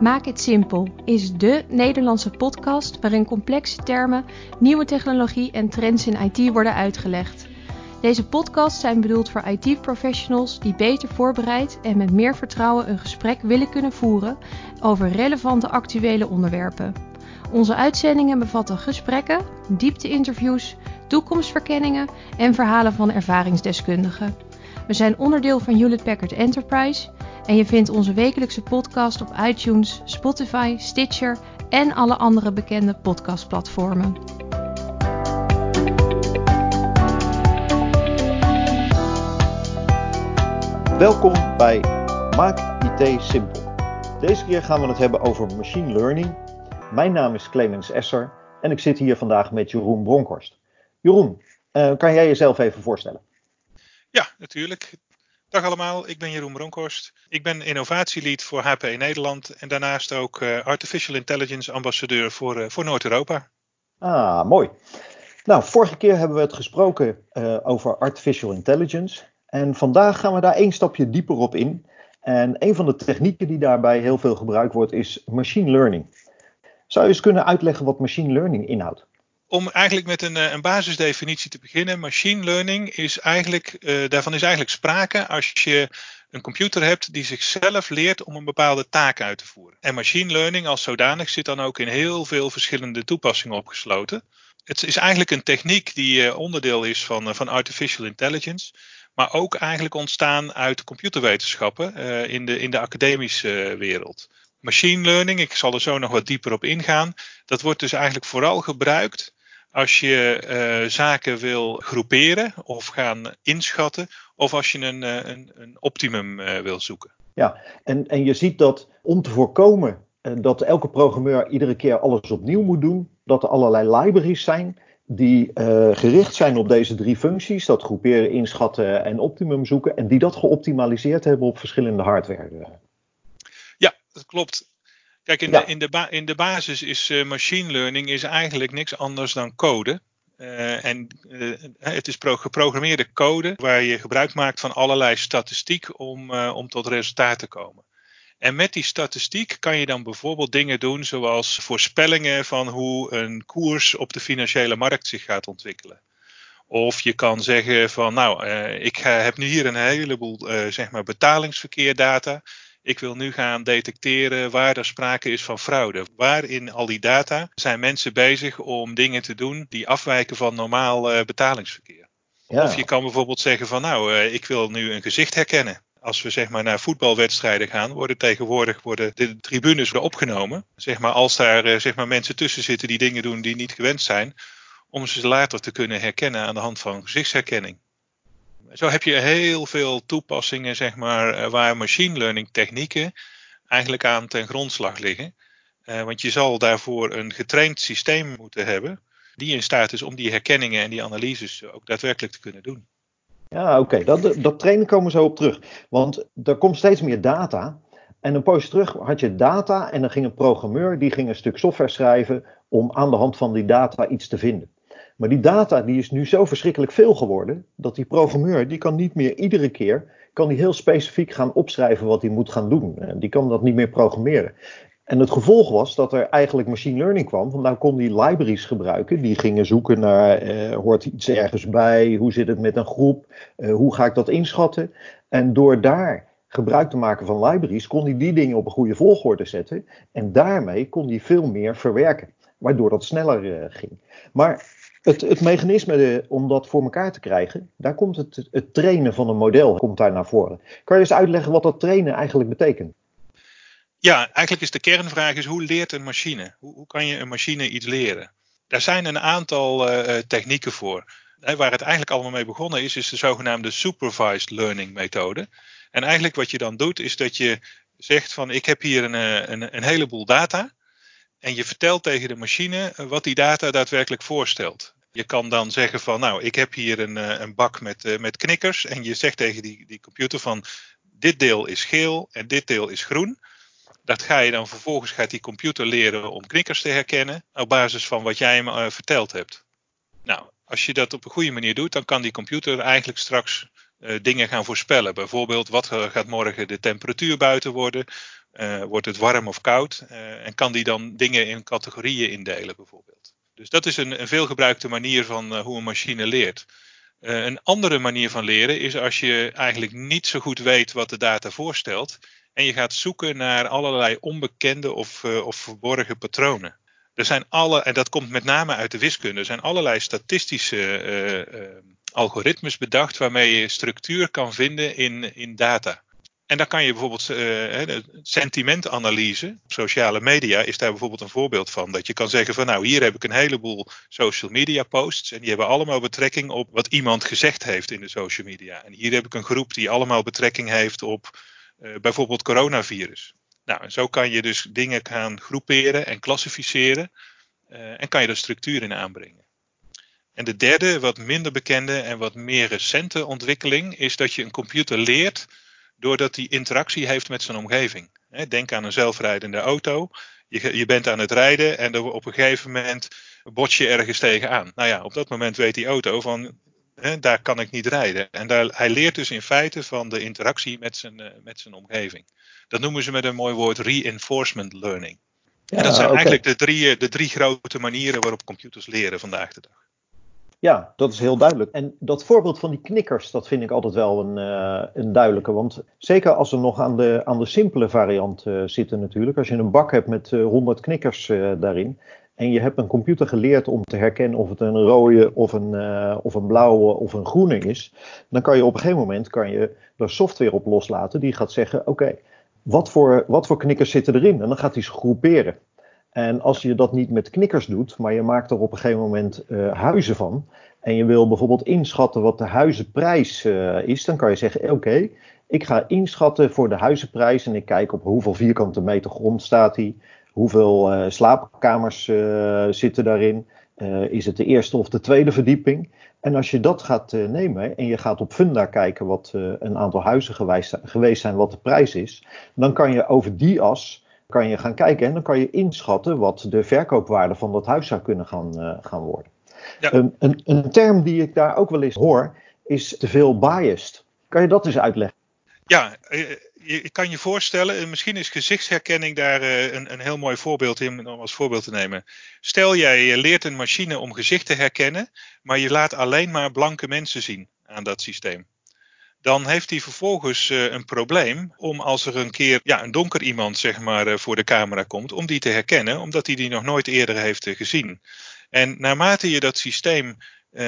Maak het simpel is dé Nederlandse podcast waarin complexe termen, nieuwe technologie en trends in IT worden uitgelegd. Deze podcasts zijn bedoeld voor IT-professionals die beter voorbereid en met meer vertrouwen een gesprek willen kunnen voeren over relevante actuele onderwerpen. Onze uitzendingen bevatten gesprekken, diepte-interviews, toekomstverkenningen en verhalen van ervaringsdeskundigen. We zijn onderdeel van Hewlett Packard Enterprise en je vindt onze wekelijkse podcast op iTunes, Spotify, Stitcher en alle andere bekende podcastplatformen. Welkom bij Maak IT Simpel. Deze keer gaan we het hebben over machine learning. Mijn naam is Clemens Esser en ik zit hier vandaag met Jeroen Bronkhorst. Jeroen, uh, kan jij jezelf even voorstellen? Ja, natuurlijk. Dag allemaal, ik ben Jeroen Bronkhorst. Ik ben innovatielead voor HP Nederland en daarnaast ook uh, Artificial Intelligence ambassadeur voor, uh, voor Noord-Europa. Ah, mooi. Nou, vorige keer hebben we het gesproken uh, over Artificial Intelligence. En vandaag gaan we daar één stapje dieper op in. En een van de technieken die daarbij heel veel gebruikt wordt is machine learning. Zou je eens kunnen uitleggen wat machine learning inhoudt? Om eigenlijk met een, een, basisdefinitie te beginnen. Machine learning is eigenlijk, uh, daarvan is eigenlijk sprake als je een computer hebt die zichzelf leert om een bepaalde taak uit te voeren. En machine learning als zodanig zit dan ook in heel veel verschillende toepassingen opgesloten. Het is eigenlijk een techniek die uh, onderdeel is van, van artificial intelligence. Maar ook eigenlijk ontstaan uit computerwetenschappen in, de, in de academische wereld. Machine learning, ik zal er zo nog wat dieper op ingaan. Dat wordt dus eigenlijk vooral gebruikt als je uh, zaken wil groeperen of gaan inschatten, of als je een, een, een optimum uh, wil zoeken. Ja, en, en je ziet dat om te voorkomen dat elke programmeur iedere keer alles opnieuw moet doen, dat er allerlei libraries zijn die gericht zijn op deze drie functies, dat groeperen, inschatten en optimum zoeken, en die dat geoptimaliseerd hebben op verschillende hardware. Ja, dat klopt. Kijk, in, ja. de, in, de in de basis is uh, machine learning is eigenlijk niks anders dan code. Uh, en uh, het is geprogrammeerde code waar je gebruik maakt van allerlei statistiek om, om tot resultaat te komen. En met die statistiek kan je dan bijvoorbeeld dingen doen zoals voorspellingen van hoe een koers op de financiële markt zich gaat ontwikkelen. Of je kan zeggen van nou, ik heb nu hier een heleboel zeg maar betalingsverkeerdata. Ik wil nu gaan detecteren waar er sprake is van fraude. Waar in al die data zijn mensen bezig om dingen te doen die afwijken van normaal uh, betalingsverkeer. Ja. Of je kan bijvoorbeeld zeggen van nou, uh, ik wil nu een gezicht herkennen. Als we zeg maar naar voetbalwedstrijden gaan, worden tegenwoordig worden de tribunes opgenomen. Zeg maar als daar uh, zeg maar mensen tussen zitten die dingen doen die niet gewend zijn, om ze later te kunnen herkennen aan de hand van gezichtsherkenning. Zo heb je heel veel toepassingen, zeg maar, eh, waar machine learning technieken eigenlijk aan ten grondslag liggen. Uh, want je zal daarvoor een getraind systeem moeten hebben die in staat is om die herkenningen en die analyses ook daadwerkelijk te kunnen doen. Ja, oké. Dat, dat trainen komen we zo op terug. Want er komt steeds meer data. En een poosje terug had je data en dan ging een programmeur die ging een stuk software schrijven om aan de hand van die data iets te vinden. Maar die data die is nu zo verschrikkelijk veel geworden, dat die programmeur, die kan niet meer iedere keer, kan die heel specifiek gaan opschrijven wat hij moet gaan doen. Die kan dat niet meer programmeren. En het gevolg was dat er eigenlijk machine learning kwam. Want nou kon die libraries gebruiken. Die gingen zoeken naar, eh, hoort iets ergens bij? Hoe zit het met een groep? Eh, hoe ga ik dat inschatten? En door daar gebruik te maken van libraries, kon hij die dingen op een goede volgorde zetten. En daarmee kon hij veel meer verwerken. Waardoor dat sneller uh, ging. Maar het, het mechanisme de, om dat voor elkaar te krijgen, daar komt het, het trainen van een model komt daar naar voren. Kan je eens uitleggen wat dat trainen eigenlijk betekent? Ja, eigenlijk is de kernvraag is hoe leert een machine? Hoe, hoe kan je een machine iets leren? Daar zijn een aantal uh, technieken voor. waar het eigenlijk allemaal mee begonnen is, is de zogenaamde supervised learning methode. En eigenlijk wat je dan doet, is dat je zegt van ik heb hier een, eh, een, een heleboel data. En je vertelt tegen de machine wat die data daadwerkelijk voorstelt. Je kan dan zeggen van, nou, ik heb hier een, eh, een bak met, uh, met knikkers. En je zegt tegen die, die computer van, dit deel is geel en dit deel is groen. Dat ga je dan vervolgens, gaat die computer leren om knikkers te herkennen. Op basis van wat jij hem verteld hebt. Nou, als je dat op een goede manier doet, dan kan die computer eigenlijk straks dingen gaan voorspellen. Bijvoorbeeld, wat gaat morgen de temperatuur buiten worden? Wordt het warm of koud? en kan die dan dingen in categorieën indelen bijvoorbeeld? Dus dat is een, een veelgebruikte manier van hoe een machine leert. een andere manier van leren is als je eigenlijk niet zo goed weet wat de data voorstelt. En je gaat zoeken naar allerlei onbekende of, of verborgen patronen. Er zijn alle, en dat komt met name uit de wiskunde, er zijn allerlei statistische algoritmes bedacht waarmee je structuur kan vinden in, in data. En dan kan je bijvoorbeeld uh, sentimentanalyse, sociale media is daar bijvoorbeeld een voorbeeld van. Dat je kan zeggen van nou hier heb ik een heleboel social media posts en die hebben allemaal betrekking op wat iemand gezegd heeft in de social media. En hier heb ik een groep die allemaal betrekking heeft op uh, bijvoorbeeld coronavirus. Nou, en zo kan je dus dingen gaan groeperen en klassificeren uh, en kan je er structuur in aanbrengen. En de derde, wat minder bekende en wat meer recente ontwikkeling, is dat je een computer leert doordat hij interactie heeft met zijn omgeving. Denk aan een zelfrijdende auto. Je, je bent aan het rijden en op een gegeven moment bots je ergens tegenaan. Nou ja, op dat moment weet die auto van daar kan ik niet rijden. En daar, hij leert dus in feite van de interactie met zijn, uh, met zijn omgeving. Dat noemen ze met een mooi woord reinforcement learning. Ja, en dat zijn okay. eigenlijk de drie, de drie grote manieren waarop computers leren vandaag de dag. Ja, dat is heel duidelijk. En dat voorbeeld van die knikkers, dat vind ik altijd wel een, uh, een duidelijke. Want zeker als we nog aan de, aan de simpele variant uh, zitten natuurlijk. Als je een bak hebt met uh, 100 knikkers daarin. En je hebt een computer geleerd om te herkennen of het een rode of een, of een blauwe of een groene is. Dan kan je op een gegeven moment kan je er software op loslaten die gaat zeggen, oké, wat, voor, wat voor knikkers zitten erin? En dan gaat hij ze groeperen. En als je dat niet met knikkers doet, maar je maakt er op een gegeven moment uh, huizen van. En je wil bijvoorbeeld inschatten wat de huizenprijs uh, is, dan kan je zeggen: Oké, okay, ik ga inschatten voor de huizenprijs. En ik kijk op hoeveel vierkante meter grond staat die. Hoeveel slaapkamers zitten daarin. is het de eerste of de tweede verdieping? En als je dat gaat nemen en je gaat op Funda kijken wat een aantal huizen geweest zijn, wat de prijs is, dan kan je over die as kan je gaan kijken en dan kan je inschatten wat de verkoopwaarde van dat huis zou kunnen gaan, uh, gaan worden. Ja. Um, een, een, term die ik daar ook wel eens hoor is te veel biased. Kan je dat eens uitleggen? Ja, ik kan je voorstellen, misschien is gezichtsherkenning daar een, een, heel mooi voorbeeld in om als voorbeeld te nemen. Stel jij leert een machine om gezicht te herkennen, maar je laat alleen maar blanke mensen zien aan dat systeem dan heeft hij vervolgens uh, een probleem om als er een keer ja, een donker iemand zeg maar, uh, voor de camera komt, om die te herkennen, omdat hij die nog nooit eerder heeft uh, gezien. En naarmate je dat systeem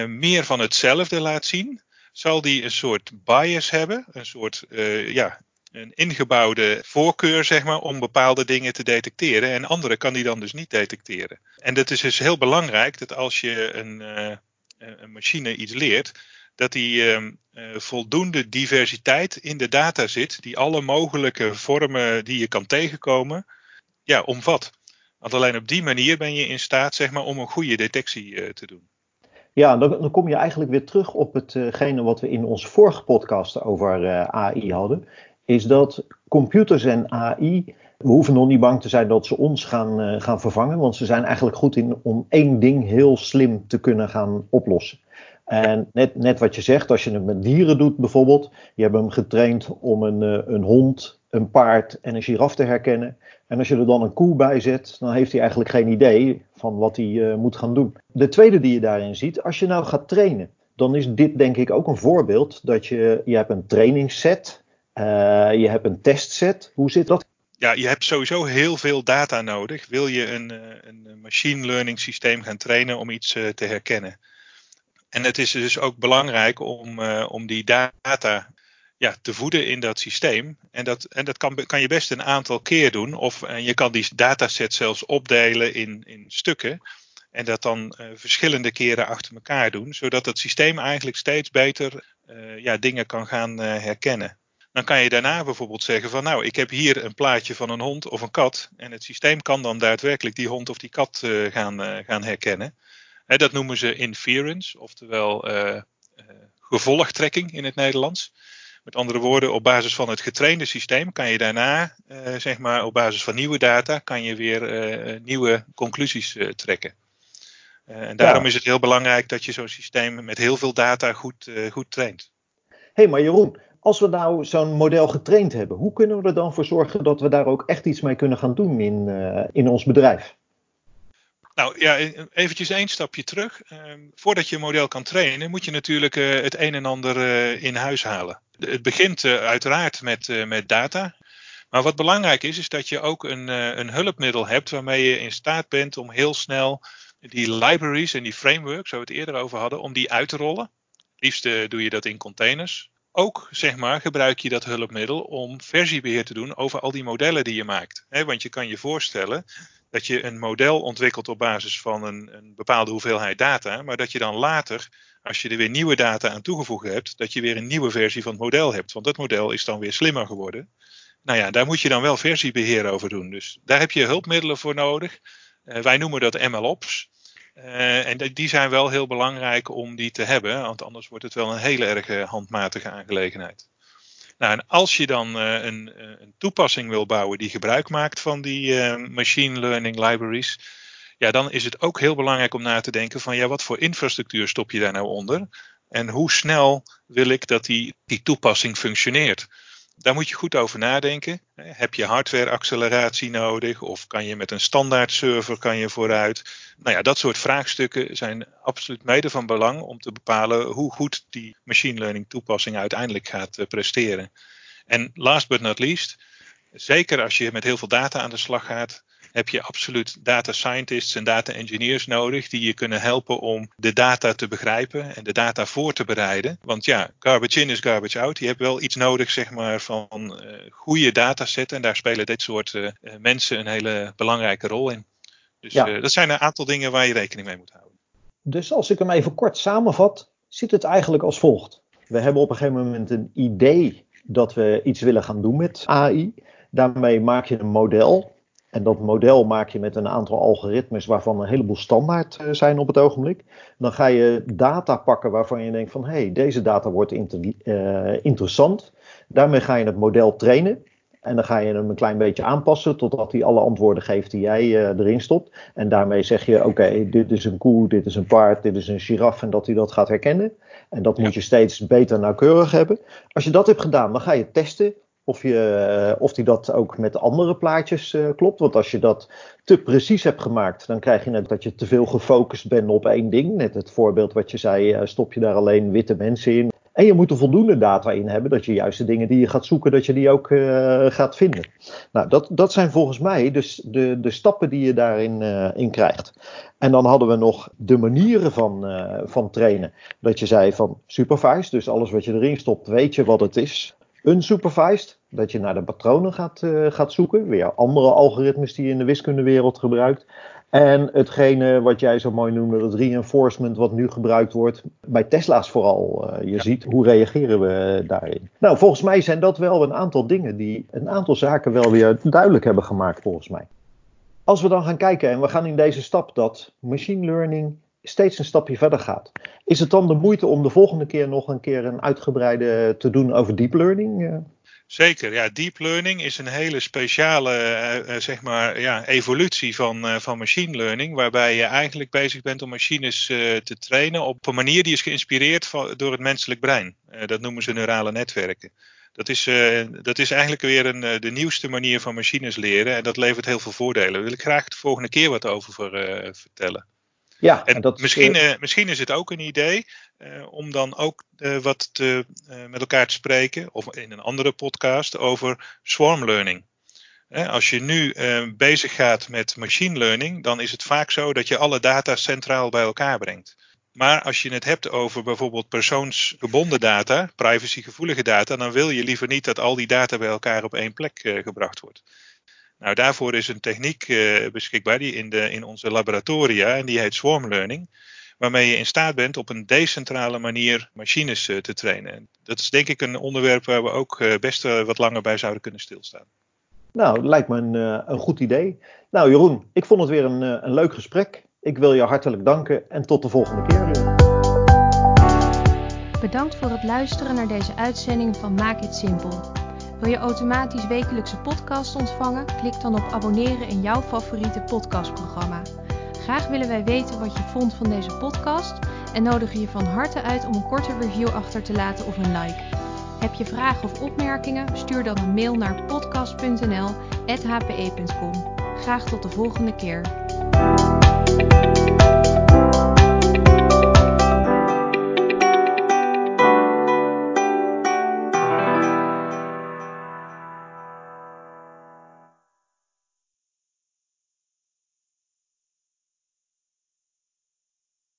meer van hetzelfde laat zien, zal die een soort bias hebben, een soort ja, een ingebouwde voorkeur zeg maar, om bepaalde dingen te detecteren. En andere kan die dan dus niet detecteren. En dat is dus heel belangrijk dat als je een, een machine iets leert, dat die uh, voldoende diversiteit in de data zit, die alle mogelijke vormen die je kan tegenkomen, ja, omvat. Want alleen op die manier ben je in staat zeg maar, om een goede detectie uh, te doen. Ja, dan, dan, kom je eigenlijk weer terug op hetgene wat we in onze vorige podcast over AI hadden. Is dat computers en AI, we hoeven nog niet bang te zijn dat ze ons gaan, gaan vervangen. Want ze zijn eigenlijk goed in om één ding heel slim te kunnen gaan oplossen. En net, net wat je zegt, als je het met dieren doet bijvoorbeeld, je hebt hem getraind om een, eh, een hond, een paard en een giraf te herkennen. En als je er dan een koe bij zet, dan heeft hij eigenlijk geen idee van wat hij uh, moet gaan doen. De tweede die je daarin ziet, als je nou gaat trainen, dan is dit denk ik ook een voorbeeld dat je, je hebt een trainingsset, uh, je hebt een testset. Hoe zit dat? Ja, je hebt sowieso heel veel data nodig. Wil je een, een machine learning systeem gaan trainen om iets te herkennen? En het is dus ook belangrijk om, uh, om die data ja, te voeden in dat systeem. En dat, en dat kan, kan je best een aantal keer doen. Of en je kan die dataset zelfs opdelen in, in stukken. En dat dan uh, verschillende keren achter elkaar doen. Zodat het systeem eigenlijk steeds beter ja, dingen kan gaan herkennen. Dan kan je daarna bijvoorbeeld zeggen van nou, ik heb hier een plaatje van een hond of een kat. En het systeem kan dan daadwerkelijk die hond of die kat gaan, gaan herkennen dat noemen ze inference, oftewel uh, gevolgtrekking in het Nederlands. Met andere woorden, op basis van het getrainde systeem kan je daarna, uh, zeg maar, op basis van nieuwe data, kan je weer nieuwe conclusies trekken. en daarom ja. is het heel belangrijk dat je zo'n systeem met heel veel data goed, goed traint. Hé, hey, maar Jeroen, als we nou zo'n model getraind hebben, hoe kunnen we er dan voor zorgen dat we daar ook echt iets mee kunnen gaan doen in, in ons bedrijf? Nou ja, eventjes één stapje terug. Ehm, voordat je een model kan trainen, moet je natuurlijk uh, het een en ander uh, in huis halen. Het begint uiteraard met, met data. Maar wat belangrijk is, is dat je ook een, een hulpmiddel hebt waarmee je in staat bent om heel snel die libraries en die frameworks, waar we het eerder over hadden, om die uit te rollen. Het liefst doe je dat in containers. Ook zeg maar, gebruik je dat hulpmiddel om versiebeheer te doen over al die modellen die je maakt. want je kan je voorstellen dat je een model ontwikkelt op basis van een, een, bepaalde hoeveelheid data, maar dat je dan later, als je er weer nieuwe data aan toegevoegd hebt, dat je weer een nieuwe versie van het model hebt. Want dat model is dan weer slimmer geworden. Nou ja, daar moet je dan wel versiebeheer over doen. Dus daar heb je hulpmiddelen voor nodig. Uh, wij noemen dat MLOps. Uh, en die zijn wel heel belangrijk om die te hebben, want anders wordt het wel een hele erg handmatige aangelegenheid. Nou, en als je dan uh, een, een, toepassing wil bouwen die gebruik maakt van die uh, machine learning libraries, ja, dan is het ook heel belangrijk om na te denken van ja, wat voor infrastructuur stop je daar nou onder? En hoe snel wil ik dat die, die toepassing functioneert? Daar moet je goed over nadenken. Heb je hardware-acceleratie nodig? Of kan je met een standaard server kan je vooruit? Nou ja, dat soort vraagstukken zijn absoluut mede van belang om te bepalen hoe goed die machine learning toepassing uiteindelijk gaat eh, presteren. En last but not least, zeker als je met heel veel data aan de slag gaat, heb je absoluut data scientists en data engineers nodig die je kunnen helpen om de data te begrijpen en de data voor te bereiden. Want ja, garbage in is garbage out. Je hebt wel iets nodig, zeg maar, van uh, goede dataset en daar spelen dit soort uh, mensen een hele belangrijke rol in. Dus ja. uh, dat zijn een aantal dingen waar je rekening mee moet houden. Dus als ik hem even kort samenvat, zit het eigenlijk als volgt. We hebben op een gegeven moment een idee dat we iets willen gaan doen met AI. Daarmee maak je een model en dat model maak je met een aantal algoritmes waarvan een heleboel standaard eh, zijn op het ogenblik. Dan ga je data pakken waarvan je denkt van hé, hey, deze data wordt inter, uh, interessant. Daarmee ga je het model trainen. En dan ga je hem een klein beetje aanpassen totdat hij alle antwoorden geeft die jij uh, erin stopt. En daarmee zeg je: Oké, dit is een koe, dit is een paard, dit is een giraf. En dat hij dat gaat herkennen. En dat moet je steeds beter nauwkeurig hebben. Als je dat hebt gedaan, dan ga je testen of, je, eh, of die dat ook met andere plaatjes uh, klopt. Want als je dat te precies hebt gemaakt, dan krijg je net dat je te veel gefocust bent op één ding. Net het voorbeeld wat je zei, uh, stop je daar alleen witte mensen in. En je moet er voldoende data in hebben, dat je juist de dingen die je gaat zoeken, dat je die ook gaat vinden. Nou, dat, dat zijn volgens mij dus de, de stappen die je daarin in krijgt. En dan hadden we nog de manieren van, van trainen. Dat je zei van supervised, dus alles wat je erin stopt, weet je wat het is. Unsupervised, dat je naar de patronen gaat, uh, gaat zoeken. Weer andere algoritmes die je in de wiskundewereld gebruikt. En hetgene wat jij zo mooi noemde, dat reinforcement wat nu gebruikt wordt. Bij Tesla's vooral. Uh, je ja. ziet, hoe reageren we daarin? Nou, volgens mij zijn dat wel een aantal dingen die een aantal zaken wel weer duidelijk hebben gemaakt volgens mij. Als we dan gaan kijken en we gaan in deze stap dat machine learning steeds een stapje verder gaat. Is het dan de moeite om de volgende keer nog een keer een uitgebreide te doen over deep learning? Zeker, ja, deep learning is een hele speciale uh, zeg maar, ja, evolutie van, uh, van machine learning, waarbij je eigenlijk bezig bent om machines te trainen op een manier die is geïnspireerd van, door het menselijk brein. dat noemen ze neurale netwerken. Dat is, dat is eigenlijk weer een, de nieuwste manier van machines leren en dat levert heel veel voordelen. Daar wil ik graag de volgende keer wat over vertellen. Ja, en dat misschien, is, uh, misschien is het ook een idee uh, om dan ook uh, wat te, met elkaar te spreken, of in een andere podcast, over swarm learning. als je nu bezig gaat met machine learning, dan is het vaak zo dat je alle data centraal bij elkaar brengt. Maar als je het hebt over bijvoorbeeld persoonsgebonden data, privacygevoelige data, dan wil je liever niet dat al die data bij elkaar op één plek gebracht wordt. Nou, daarvoor is een techniek uh, beschikbaar die in, de, in onze laboratoria, en die heet swarm learning, waarmee je in staat bent op een decentrale manier machines uh, te trainen. En dat is denk ik een onderwerp waar we ook uh, best wat langer bij zouden kunnen stilstaan. Nou, lijkt me een, een goed idee. Nou, Jeroen, ik vond het weer een, een leuk gesprek. Ik wil je hartelijk danken en tot de volgende keer. Bedankt voor het luisteren naar deze uitzending van Maak het Simpel. Wil je automatisch wekelijkse podcast ontvangen? Klik dan op abonneren in jouw favoriete podcastprogramma. Graag willen wij weten wat je vond van deze podcast en nodigen je van harte uit om een korte review achter te laten of een like. Heb je vragen of opmerkingen? Stuur dan een mail naar podcast.nl.hpe.com. Graag tot de volgende keer.